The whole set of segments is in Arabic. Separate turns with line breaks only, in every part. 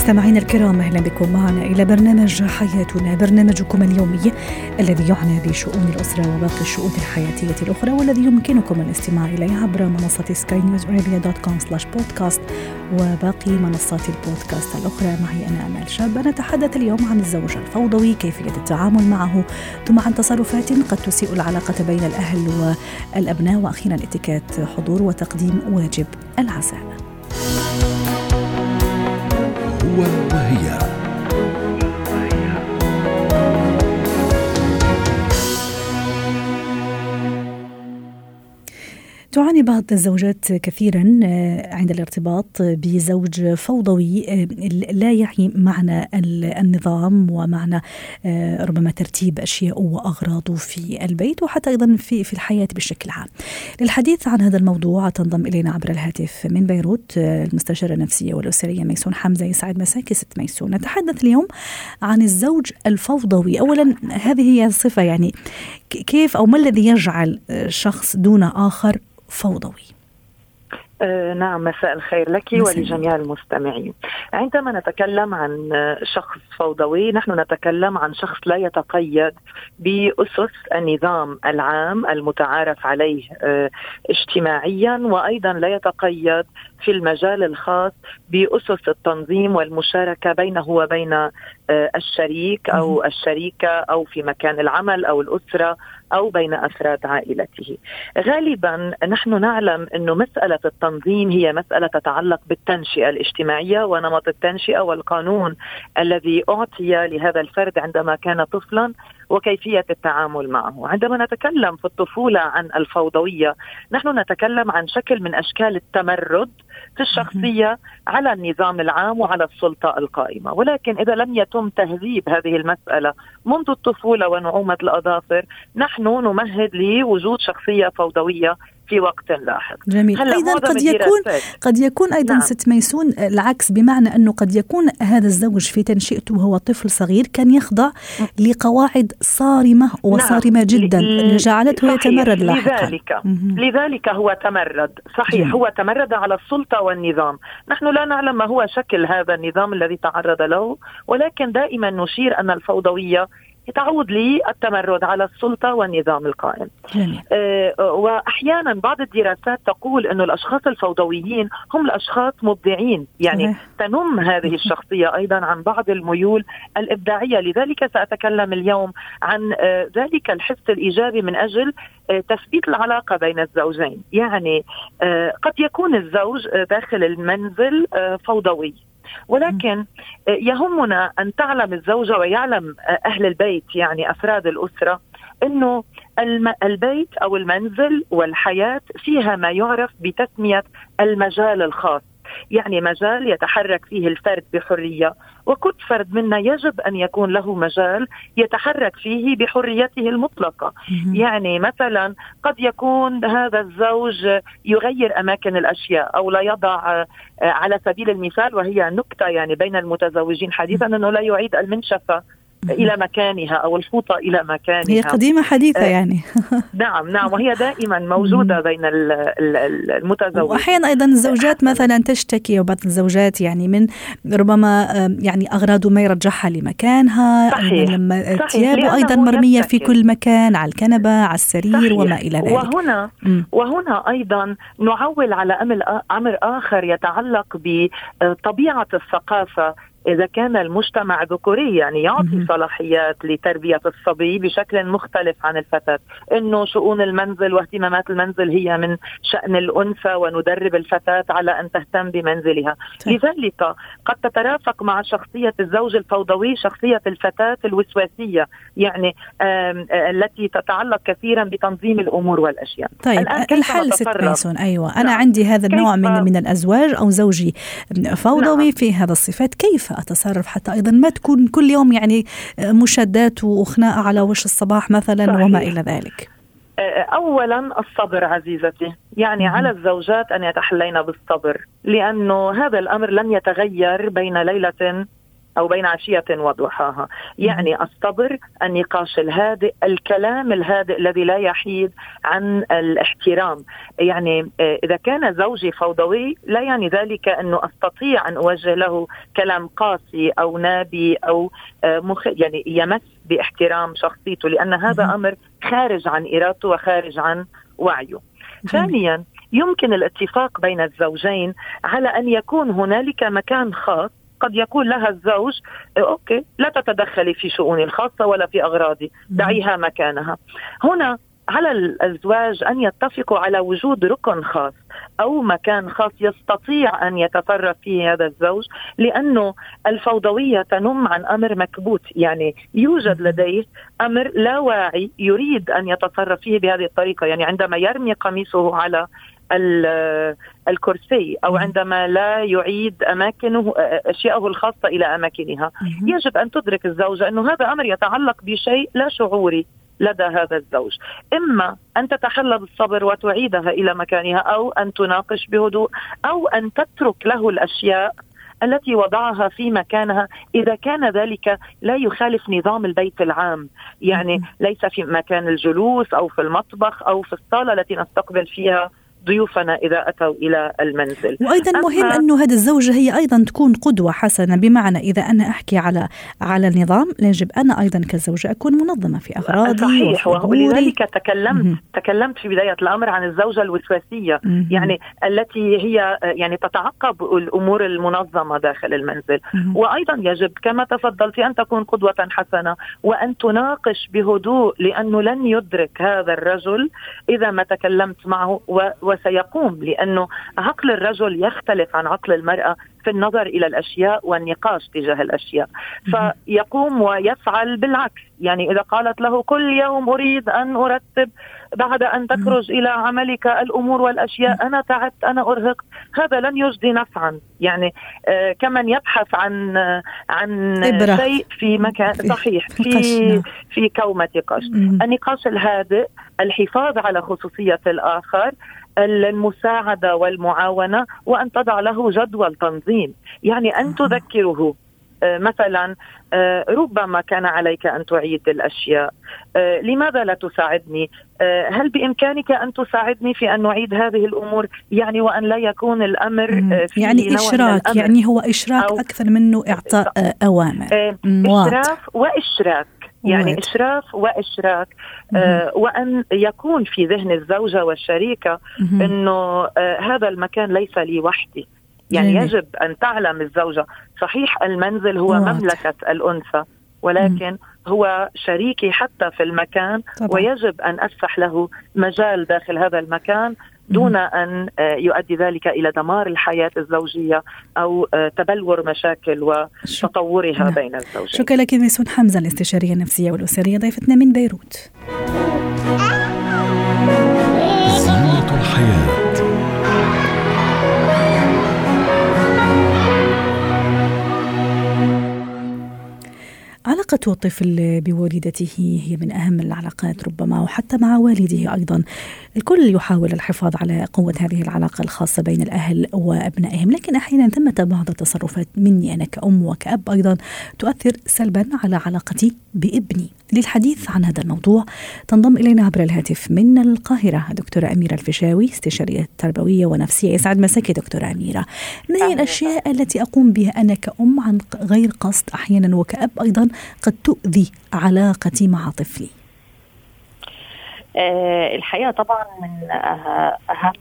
مستمعينا الكرام أهلا بكم معنا إلى برنامج حياتنا برنامجكم اليومي الذي يعنى بشؤون الأسرة وباقي الشؤون الحياتية الأخرى والذي يمكنكم الاستماع إليه عبر منصة Sky News Arabia dot com slash podcast وباقي منصات البودكاست الأخرى. معي أنا آمال شاب. نتحدث اليوم عن الزوج الفوضوي كيفية التعامل معه؟ ثم عن تصرفات قد تسيء العلاقة بين الأهل والأبناء وأخيرا اتكات حضور وتقديم واجب العزاء.
هو وهي
تعاني بعض الزوجات كثيرا آه، عند الارتباط بزوج فوضوي آه، لا يعي معنى النظام ومعنى آه، ربما ترتيب أشياء واغراضه في البيت وحتى أيضا في في الحياة بشكل عام. للحديث عن هذا الموضوع تنضم إلينا عبر الهاتف من بيروت المستشارة النفسية والأسرية ميسون حمزة يسعد مساك ست ميسون. نتحدث اليوم عن الزوج الفوضوي، اولا هذه هي الصفه يعني كيف أو ما الذي يجعل شخص دون آخر فوضوي؟
آه نعم مساء الخير لك. ولجميع المستمعين عندما نتكلم عن شخص فوضوي نحن نتكلم عن شخص لا يتقيد بأسس النظام العام المتعارف عليه آه اجتماعيا وأيضا لا يتقيد في المجال الخاص بأسس التنظيم والمشاركة بينه وبين آه الشريك أو الشريكة أو في مكان العمل أو الأسرة أو بين أفراد عائلته. غالبا نحن نعلم إنه مسألة التنظيم هي مسألة تتعلق بالتنشئة الاجتماعية ونمط التنشئة والقانون الذي أعطي لهذا الفرد عندما كان طفلا وكيفية التعامل معه. عندما نتكلم في الطفولة عن الفوضوية، نحن نتكلم عن شكل من أشكال التمرد في الشخصية على النظام العام وعلى السلطة القائمة، ولكن إذا لم يتم تهذيب هذه المسألة منذ الطفولة ونعومة الأظافر، نحن نمهد لوجود شخصية فوضوية في وقت لاحق.
جميل. أيضا قد يكون قد يكون أيضا نعم. ست ميسون العكس بمعنى أنه قد يكون هذا الزوج في تنشئته وهو طفل صغير كان يخضع لقواعد صارمة وصارمة نعم. جدا. جعلته يتمرد لاحقا.
لذلك. لذلك هو تمرد. صحيح جميل. هو تمرد على السلطة والنظام. نحن لا نعلم ما هو شكل هذا النظام الذي تعرض له ولكن دائما نشير أن الفوضوية تعود للتمرد على السلطة والنظام القائم. آه وأحيانا بعض الدراسات تقول إنه الأشخاص الفوضويين هم الأشخاص مبدعين، يعني تنم هذه الشخصية أيضا عن بعض الميول الإبداعية، لذلك سأتكلم اليوم عن آه ذلك الحس الإيجابي من أجل آه تثبيت العلاقة بين الزوجين، يعني قد يكون الزوج داخل المنزل فوضوي. ولكن يهمنا أن تعلم الزوجه ويعلم أهل البيت يعني أفراد الأسرة إنه البيت أو المنزل والحياة فيها ما يعرف بتسمية المجال الخاص. يعني مجال يتحرك فيه الفرد بحرية وكل فرد منا يجب أن يكون له مجال يتحرك فيه بحريته المطلقة. يعني مثلا قد يكون هذا الزوج يغير أماكن الأشياء أو لا يضع على سبيل المثال وهي نكتة يعني بين المتزوجين حديثا أنه لا يعيد المنشفة. إلى مكانها أو الفوطه إلى مكانها.
هي قديمة حديثة آه، يعني.
نعم نعم وهي دائما موجودة بين المتزوجين
واحيانا أيضا الزوجات مثلا تشتكي أو بعض الزوجات يعني من ربما يعني اغراضه ما يرجعها لمكانها
صحيح
لما ثيابه أيضا مرمية في كل مكان على الكنبة على السرير صحيح. وما إلى ذلك.
وهنا م. وهنا أيضا نعول على أمر آخر يتعلق بطبيعة الثقافة إذا كان المجتمع ذكوري يعني يعطي صلاحيات لتربية الصبي بشكل مختلف عن الفتاة إنه شؤون المنزل واهتمامات المنزل هي من شأن الأنثى وندرب الفتاة على أن تهتم بمنزلها طيب. لذلك قد تترافق مع شخصية الزوج الفوضوي شخصية الفتاة الوسواسية يعني التي تتعلق كثيرا بتنظيم الأمور والأشياء
طيب الحل ست ميسون أيوة أنا نعم. عندي هذا النوع من من الأزواج أو زوجي فوضوي نعم. في هذا الصفات كيف أتصرف حتى أيضا ما تكون كل يوم يعني مشادات وخناقه على وش الصباح مثلا صحيح. وما إلى ذلك
اولا الصبر عزيزتي يعني. على الزوجات أن يتحلين بالصبر لأنه هذا الأمر لن يتغير بين ليلة أو بين عشية وضحاها. يعني الصبر النقاش الهادئ الكلام الهادئ الذي لا يحيد عن الاحترام. يعني آه، إذا كان زوجي فوضوي لا يعني ذلك أنه أستطيع أن أوجه له كلام قاسي أو نابي أو آه، مخ يعني يمس باحترام شخصيته لأن هذا أمر خارج عن إرادته وخارج عن وعيه. ثانيا يمكن الاتفاق بين الزوجين على أن يكون هنالك مكان خاص قد يقول لها الزوج أوكي لا تتدخلي في شؤوني الخاصة ولا في أغراضي. دعيها مكانها. هنا على الأزواج أن يتفقوا على وجود ركن خاص أو مكان خاص يستطيع أن يتصرف فيه هذا الزوج لأنه الفوضوية تنم عن أمر مكبوت. يعني يوجد لديه أمر لا واعي يريد أن يتصرف فيه بهذه الطريقة. يعني عندما يرمي قميصه على الكرسي أو عندما لا يعيد أماكنه أشياءه الخاصة إلى أماكنها. يجب أن تدرك الزوجه أنه هذا أمر يتعلق بشيء لا شعوري لدى هذا الزوج. إما أن تتحلى بالصبر وتعيدها إلى مكانها أو أن تناقش بهدوء أو أن تترك له الأشياء التي وضعها في مكانها. إذا كان ذلك لا يخالف نظام البيت العام. يعني ليس في مكان الجلوس أو في المطبخ أو في الصالة التي نستقبل فيها ضيوفنا إذا أتوا إلى المنزل.
وأيضا مهم أنه هذه الزوجة هي أيضا تكون قدوة حسنة بمعنى إذا أنا أحكي على على النظام يجب أنا أيضا كزوجة أكون منظمة في اغراضي
صحيح ولذلك تكلمت مم. تكلمت في بداية الأمر عن الزوجة الوسواسية مم. يعني التي هي يعني تتعقب الأمور المنظمة داخل المنزل مم. وأيضا يجب كما تفضلت أن تكون قدوة حسنة وأن تناقش بهدوء لأنه لن يدرك هذا الرجل إذا ما تكلمت معه و وسيقوم لأنه عقل الرجل يختلف عن عقل المرأة في النظر إلى الأشياء والنقاش تجاه الأشياء. فيقوم ويفعل بالعكس. يعني إذا قالت له كل يوم أريد أن أرتب بعد أن تخرج إلى عملك الأمور والأشياء أنا تعبت أنا أرهقت هذا لن يجدي نفعا. يعني آه كمن يبحث عن آه عن إبرة. شيء في مكان صحيح في في كومة قش النقاش الهادئ الحفاظ على خصوصية الآخر المساعدة والمعاونة وأن تضع له جدول تنظيم. يعني أن تذكره. آه، مثلا آه، ربما كان عليك أن تعيد الأشياء. آه، لماذا لا تساعدني؟ هل بإمكانك أن تساعدني في أن نعيد هذه الأمور؟ يعني وأن لا يكون الأمر
في يعني إشراك يعني هو إشراك أكثر منه إعطاء أوامر.
إشراف وإشراك. يعني وات. إشراف وإشراك آه وأن يكون في ذهن الزوجة والشريكة إنه آه هذا المكان ليس لي وحدي يعني مم. يجب أن تعلم الزوجة صحيح المنزل هو وات. مملكة الأنثى ولكن مم. هو شريكي حتى في المكان طبعا. ويجب أن افسح له مجال داخل هذا المكان دون أن آه، يؤدي ذلك إلى دمار الحياة الزوجية أو آه، تبلور مشاكل وتطورها نعم. بين الزوجين.
شكرا لك ميسون حمزة الاستشارية النفسية والأسرية ضيفتنا من بيروت. علاقة الطفل بوالدته هي من أهم العلاقات ربما وحتى مع والده أيضا. الكل يحاول الحفاظ على قوة هذه العلاقة الخاصة بين الأهل وأبنائهم لكن أحيانا ثمة بعض التصرفات مني أنا كأم وكأب أيضا تؤثر سلبا على علاقتي بابني. للحديث عن هذا الموضوع تنضم إلينا عبر الهاتف من القاهرة دكتورة أميرة الفيشاوي استشارية تربوية ونفسية. يسعد مساك دكتورة أميرة. ما هي الأشياء التي أقوم بها أنا كأم عن غير قصد أحيانا وكأب أيضا قد تؤذي علاقتي مع طفلي.
آه الحقيقة طبعا من أهم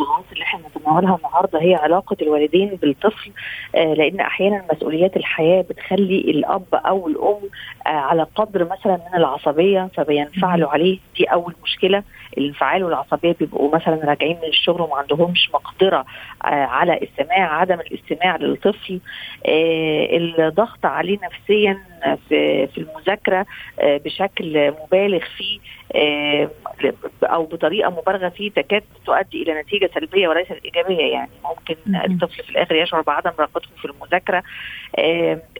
الموضوعات اللي إحنا بنتناولها النهارده هي علاقة الوالدين بالطفل آه لأن أحيانا مسؤوليات الحياة بتخلي الأب أو الأم آه على قدر مثلا من العصبية فبينفعلوا عليه. دي أول مشكلة. الانفعال والعصبية بيبقوا مثلا راجعين من الشغل وما عندهمش مقدرة آه على السماع عدم الاستماع للطفل. الضغط عليه نفسيا في في المذاكرة بشكل مبالغ فيه أو بطريقة مبالغة فيه تكاد تؤدي إلى نتيجة سلبية وليست إيجابية يعني. ممكن الطفل في الآخر يشعر بعدم رغبته في المذاكرة.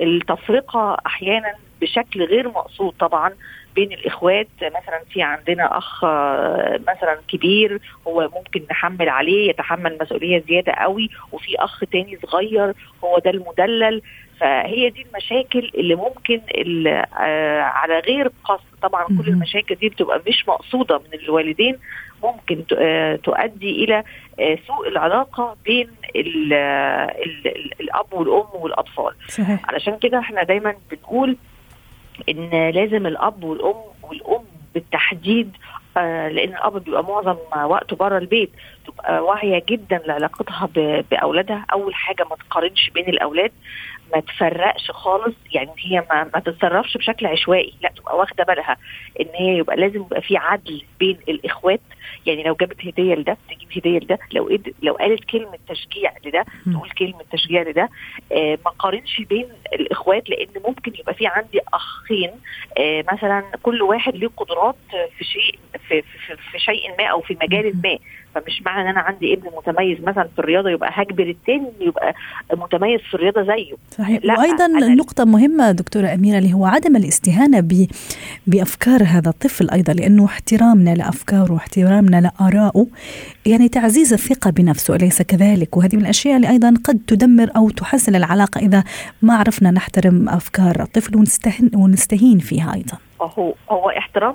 التفرقة أحيانا بشكل غير مقصود طبعا. بين الإخوات مثلا في عندنا أخ مثلا كبير هو ممكن نحمل عليه يتحمل مسؤولية زيادة قوي وفي أخ تاني صغير هو ده المدلل. فهي دي المشاكل اللي ممكن اللي آه على غير قصد. طبعا كل المشاكل دي بتبقى مش مقصودة من الوالدين ممكن آه تؤدي إلى آه سوء العلاقة بين ال ال ال الأب والأم والأطفال.
صحيح.
علشان كده إحنا دايما بنقول إن لازم الأب والأم والأم بالتحديد آه لأن الأب بيبقى معظم وقته بره البيت تبقى واعية جدا لعلاقتها بأولادها. أول حاجة ما تقارنش بين الأولاد. ما تفرقش خالص يعني هي ما, ما تتصرفش بشكل عشوائي لا تبقى واخدة بالها إن هي يبقى لازم يبقى في عدل بين الإخوات. يعني لو جابت هدية لده تجيب هدية لده. لو إد... لو قالت كلمة تشجيع لده تقول كلمة تشجيع لده. آه ما قارنش بين الإخوات لأن ممكن يبقى في عندي أخين. آه مثلا كل واحد له قدرات في شيء في, في, في شيء ما أو في مجال ما. فمش معنى إن أنا عندي ابن متميز مثلا في الرياضة يبقى هجبر التاني يبقى متميز في الرياضة زيه.
صحيح. وأيضا نقطة مهمة دكتورة أميرة اللي هو عدم الاستهانة ب بأفكار هذا الطفل أيضا لأنه احترامنا لأفكاره واحترامنا لآرائه يعني تعزيز الثقة بنفسه أليس كذلك؟ وهذه من الأشياء اللي أيضا قد تدمر أو تحسن العلاقة إذا ما عرفنا نحترم أفكار الطفل ونستهين ونستهين فيها أيضا.
هو هو احترام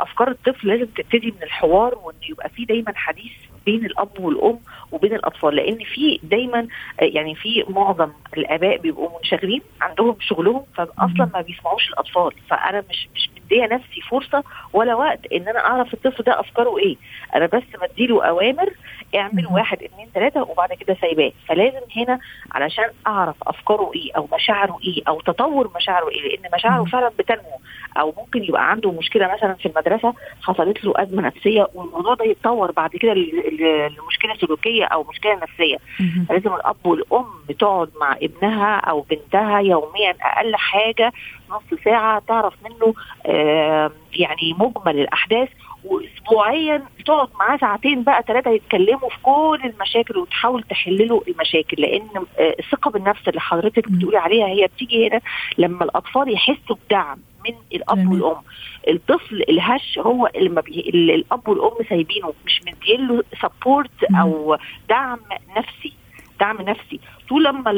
أفكار الطفل لازم تبتدي من الحوار وإن يبقى في دايما حديث بين الأب والأم وبين الأطفال لأن في دايما يعني في معظم الآباء بيبقوا منشغلين عندهم شغلهم فاصلا ما بيسمعوش الأطفال فأنا مش مش مدية نفسي فرصة ولا وقت إن أنا أعرف الطفل ده أفكاره إيه أنا بس بديله أوامر اعمل واحد اثنين ثلاثة وبعد كده سايباه. فلازم هنا علشان أعرف أفكاره إيه أو مشاعره إيه أو تطور مشاعره إيه. لأن مشاعره فعلا بتنمو. أو ممكن يبقى عنده مشكلة مثلا في المدرسة حصلت له أزمة نفسية والموضوع ده يتطور بعد كده لمشكلة سلوكية أو مشكلة نفسية. فلازم الأب والأم تقعد مع ابنها أو بنتها يوميا أقل حاجة نص ساعة تعرف منه آه يعني مجمل الأحداث. واسبوعيا تقعد معاه ساعتين بقى ثلاثة يتكلموا في كل المشاكل وتحاول تحل له المشاكل لأن الثقه بالنفس اللي حضرتك بتقولي عليها هي بتيجي هنا لما الأطفال يحسوا بدعم من الأب جميل. والأم. الطفل الهش هو اللي, ما بي... اللي الأب والأم سايبينه مش مدين له سبورت أو دعم نفسي دعم نفسي. طول لما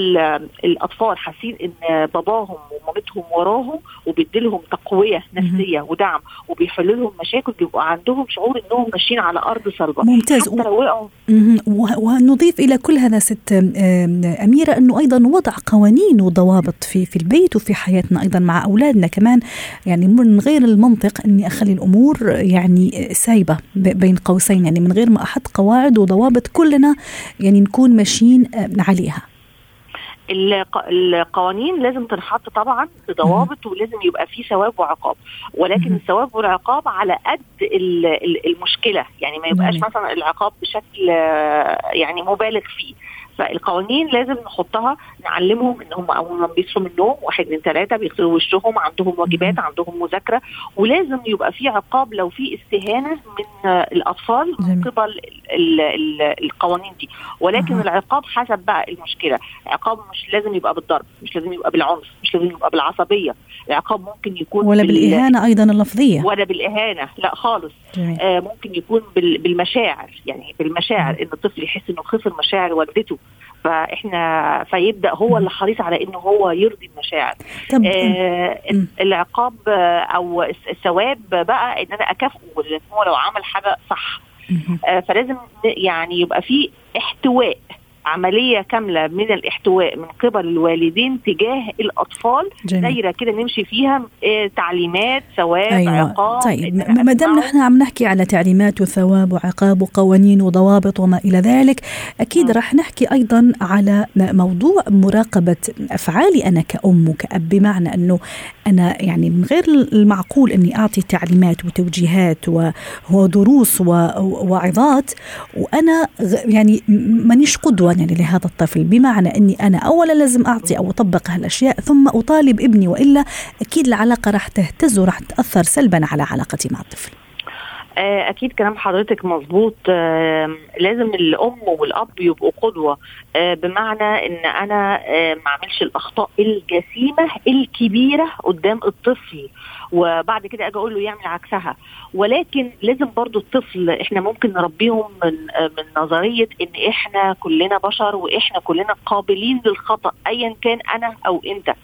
الأطفال حاسين إن باباهم ومامتهم وراهم وبيديلهم تقوية نفسية ودعم وبيحلوا لهم مشاكل بيبقوا عندهم شعور إنهم ماشيين على أرض صلبة.
ممتاز.
حتى لو وقعوا.
ونضيف إلى كل هذا ست أميرة أنه أيضا وضع قوانين وضوابط في في البيت وفي حياتنا أيضا مع أولادنا كمان. يعني من غير المنطق إني أخلي الأمور يعني سايبة بين قوسين. يعني من غير ما أحط قواعد وضوابط كلنا يعني نكون ماشيين عليها.
القوانين لازم تنحط طبعا بضوابط ولازم يبقى في ثواب وعقاب. ولكن الثواب والعقاب على قد المشكلة. يعني ما يبقاش مثلا العقاب بشكل يعني مبالغ فيه. فالقوانين لازم نحطها نعلمهم إن هم أول ما بيصحوا من النوم واحد اثنين ثلاثة بيغسلوا وشهم عندهم واجبات عندهم مذاكرة. ولازم يبقى في عقاب لو في استهانة من الأطفال من قبل ال ال القوانين دي. ولكن أه. العقاب حسب بقى المشكلة. عقاب مش لازم يبقى بالضرب مش لازم يبقى بالعنف مش لازم يبقى بالعصبية. العقاب ممكن يكون
ولا بالإهانة أيضا اللفظية.
ولا بالإهانة لا خالص. آه ممكن يكون بالمشاعر يعني بالمشاعر إن الطفل يحس إنه خسر مشاعر والدته. فإحنا فيبدأ هو اللي حريص على إنه هو يرضي المشاعر. آه العقاب أو الثواب بقى إن أنا أكافئه لو عمل حاجة صح. فلازم يعني يبقى في احتواء. عملية كاملة من الاحتواء من قبل الوالدين تجاه الأطفال دايرة كده نمشي فيها آه تعليمات ثواب أيوة. عقاب
طيب. ما دام نحن عم نحكي على تعليمات وثواب وعقاب وقوانين وضوابط وما إلى ذلك. أكيد راح نحكي أيضا على موضوع مراقبة أفعالي أنا كأم وكأب بمعنى أنه أنا يعني من غير المعقول أني أعطي تعليمات وتوجيهات ودروس ووعظات وأنا يعني مانيش قدوة يعني لهذا الطفل بمعنى أني أنا أولا لازم أعطي أو أطبق هالأشياء ثم أطالب ابني وإلا أكيد العلاقة راح تهتز وراح تأثر سلبا على علاقتي مع الطفل.
أكيد كلام حضرتك مظبوط. لازم الأم والأب يبقوا قدوة. آه، بمعنى إن أنا آه، ما أعملش الأخطاء الجسيمة الكبيرة قدام الطفل وبعد كده أجي أقول له يعمل عكسها. ولكن لازم برضو الطفل إحنا ممكن نربيهم من من نظرية إن إحنا كلنا بشر وإحنا كلنا قابلين للخطأ ايا كان أنا أو أنت.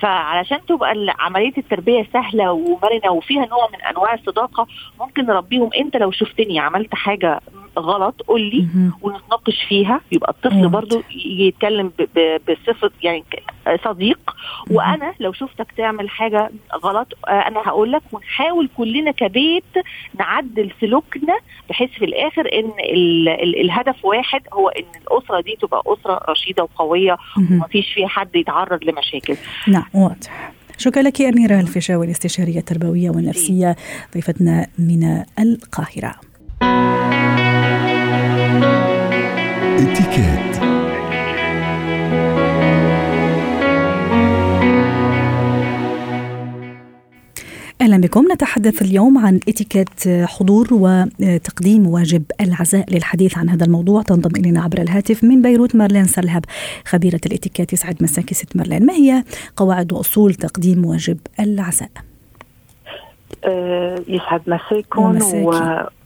فعلشان تبقى عملية التربية سهلة ومرنة وفيها نوع من أنواع الصداقة ممكن نربيهم. أنت لو شفتني عملت حاجة غلط قول لي ونتناقش فيها. يبقى الطفل برضو يتكلم بصفة يعني صديق. وأنا لو شفتك تعمل حاجة غلط آه، أنا هقول لك ونحاول كلنا كبيت نعدل سلوكنا بحيث في الآخر إن ال ال الهدف واحد هو إن الأسرة دي تبقى أسرة رشيدة وقوية ومفيش فيها حد يتعرض لمشاكل.
نعم واضح. شكرا لك أميرة الفيشاوي الاستشارية التربوية والنفسية ضيفتنا من القاهرة. اتكات أهلا بكم. نتحدث اليوم عن إتيكيت حضور وتقديم واجب العزاء للحديث عن هذا الموضوع. تنضم إلينا عبر الهاتف من بيروت مارلين سلهب خبيرة الإتيكيت يسعد مساكي ست مارلين ما هي قواعد وأصول تقديم واجب العزاء؟
أه يسعد مساكم و...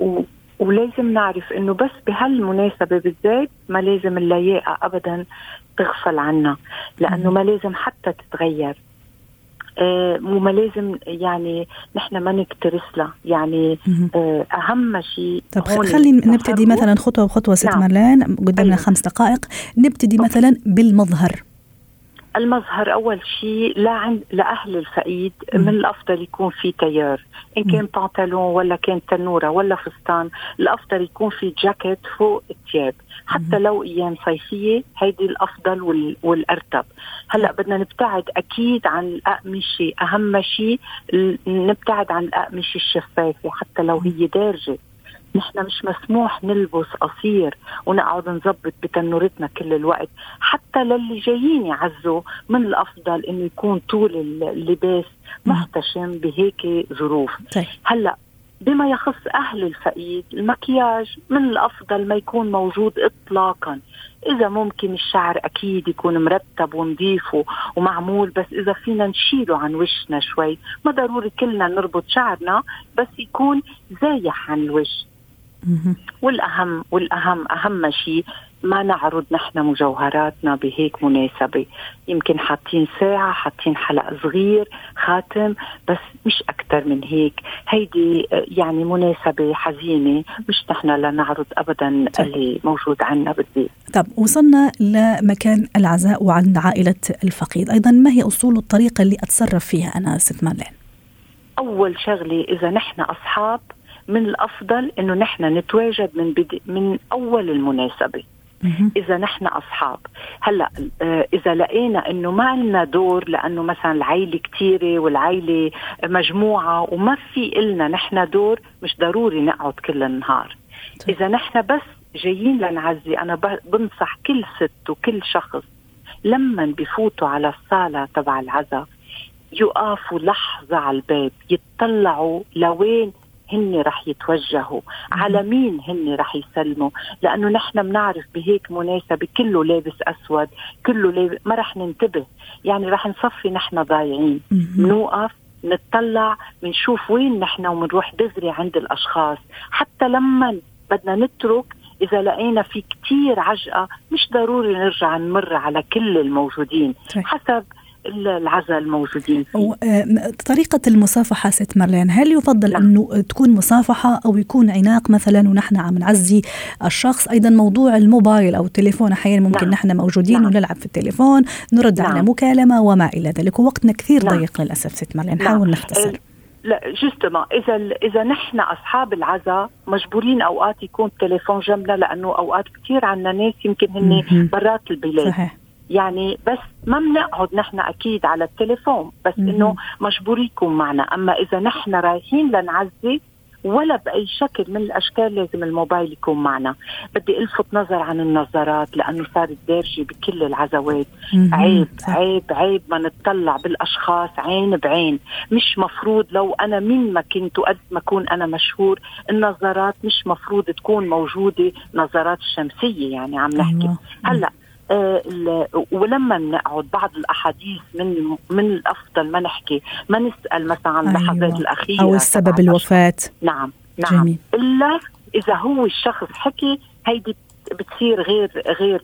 و... ولازم نعرف إنه بس بهالمناسبة بالذات ما لازم اللياقة ابدا تغفل عنا لأنه ما لازم حتى تتغير آه وما لازم يعني نحن ما نكترس لها يعني آه أهم شيء
طب خلينا نبتدي مثلا خطوة بخطوة ست نعم. مرلان قدامنا أيوة. خمس دقائق نبتدي. مثلا بالمظهر
المظهر أول شيء لعند لاهل الفقيد من الأفضل يكون في تيار. إن كان بنطلون ولا كان تنورة ولا فستان الأفضل يكون في جاكيت فوق الثياب حتى لو أيام صيفية هيدي الأفضل والأرتب. هلأ بدنا نبتعد أكيد عن الأقمشة. أهم شيء نبتعد عن الأقمشة الشفافة حتى لو هي دارجة. نحن مش مسموح نلبس قصير ونقعد نظبط بتنورتنا كل الوقت. حتى للي جايين يعزوا من الأفضل إنه يكون طول اللباس محتشم بهيك ظروف. طيب. هلأ بما يخص أهل الفقيد المكياج من الأفضل ما يكون موجود اطلاقا. إذا ممكن الشعر أكيد يكون مرتب ونظيف ومعمول بس إذا فينا نشيله عن وشنا شوي. ما ضروري كلنا نربط شعرنا بس يكون زايح عن الوش والاهم والاهم أهم شيء ما نعرض نحن مجوهراتنا بهيك مناسبة. يمكن حاطين ساعة حاطين حلق صغير خاتم بس مش أكثر من هيك. هيدي يعني مناسبة حزينة مش نحن لنعرض أبدا طيب. اللي موجود عنا بالبيت.
طب وصلنا لمكان العزاء وعند عائلة الفقيد. أيضا ما هي أصول الطريقة اللي أتصرف فيها أنا ست مارلين
أول شغلة إذا نحن أصحاب من الأفضل إنه نحن نتواجد من بدي من أول المناسبة. إذا نحن أصحاب. هلأ آه، إذا لقينا إنه ما لنا دور لأنه مثلا العيلة كثيره والعيلة مجموعة وما في إلنا نحن دور مش ضروري نقعد كل النهار. إذا نحن بس جايين لنعزي أنا بنصح كل ست وكل شخص لما بفوتوا على الصالة تبع العزاء يقفوا لحظة على الباب يتطلعوا لوين؟ هن رح يتوجهوا. على مين هن رح يسلموا؟ لأنه نحن بنعرف بهيك مناسبة كله لابس أسود كله لابس ما رح ننتبه. يعني رح نصفي نحن ضايعين. بنوقف نتطلع بنشوف وين نحن وبنروح دغري عند الأشخاص. حتى لما بدنا نترك إذا لقينا في كتير عجقة مش ضروري نرجع نمر على كل الموجودين. حسب العزاء الموجودين فيه.
آه، طريقة المصافحة ست مارلين هل يفضل نعم. أنه تكون مصافحة أو يكون عناق مثلا ونحن عم نعزي الشخص أيضا موضوع الموبايل أو التليفون أحيانا ممكن نعم. نحن موجودين نعم. ونلعب في التليفون نرد نعم. على مكالمة وما إلى ذلك ووقتنا كثير نعم. ضيق للأسف ست مارلين نعم. نحاول نختصر
لا جوستما إذا إذا نحن أصحاب العزاء مجبورين أوقات يكون التليفون جنبنا لأنه أوقات كثير عندنا ناس يمكن هن برات البلاد صحيح. يعني بس ما بنقعد نحن أكيد على التليفون بس إنه مجبور يكون معنا. أما إذا نحن رايحين لنعزي ولا بأي شكل من الأشكال لازم الموبايل يكون معنا. بدي ألفت نظر عن النظارات لأنه صارت دارجه بكل العزوات. عيب عيب عيب ما نتطلع بالأشخاص عين بعين. مش مفروض لو أنا مين ما كنت وقد ما أكون أنا مشهور النظارات مش مفروض تكون موجودة نظارات الشمسيه يعني عم نحكي. أيوة. هلأ ولما بنقعد بعض الأحاديث من من الأفضل ما نحكي ما نسأل مثلا عن اللحظات أيوة. الأخيرة
أو السبب الوفاة.
نعم نعم. جميل. إلا إذا هو الشخص حكي هيدي بتصير غير غير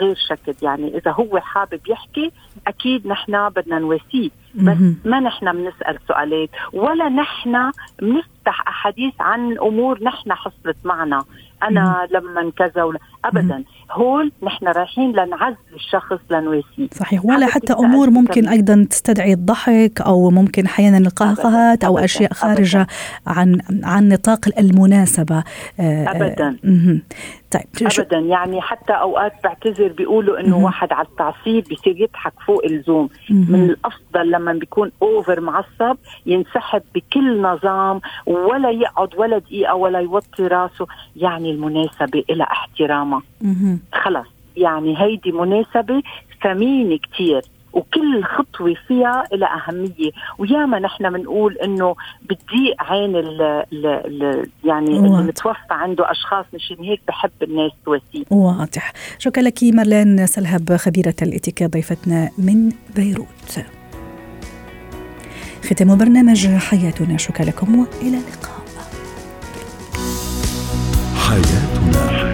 غير شكل. يعني إذا هو حابب يحكي أكيد نحن بدنا نواسيه. بس ما نحن بنسأل سؤالات ولا نحن بنفتح أحاديث عن أمور نحن حصلت معنا. أنا لما كذا ولا ابدا. هول نحن رايحين لنعزل الشخص لنواسيه.
صحيح. ولا حتى أمور ممكن أيضا تستدعي الضحك أو ممكن أحيانا القهقهات أو أشياء خارجة. عن عن نطاق المناسبة.
آه، ابدا. آه طيب ابدا. يعني حتى أوقات بعتذر بيقولوا إنه واحد على التعصيب بيصير يضحك فوق اللزوم. من الأفضل لما بيكون أوفر معصب ينسحب بكل نظام ولا يقعد ولا دقيقة ولا يوطي راسه. يعني المناسبة لها احترامها. خلص يعني هيدي مناسبة ثمينة كثير وكل خطوة فيها لها أهمية. وياما نحن بنقول إنه بتضيق عين ال ال ال يعني واضح. اللي متوفى عنده أشخاص مشان هيك بحب الناس تواسيه.
واضح. شكرا لك مارلين سلهب خبيرة الاتيكا ضيفتنا من بيروت. ختام برنامج حياتنا. شكرا لكم وإلى اللقاء. حياتنا.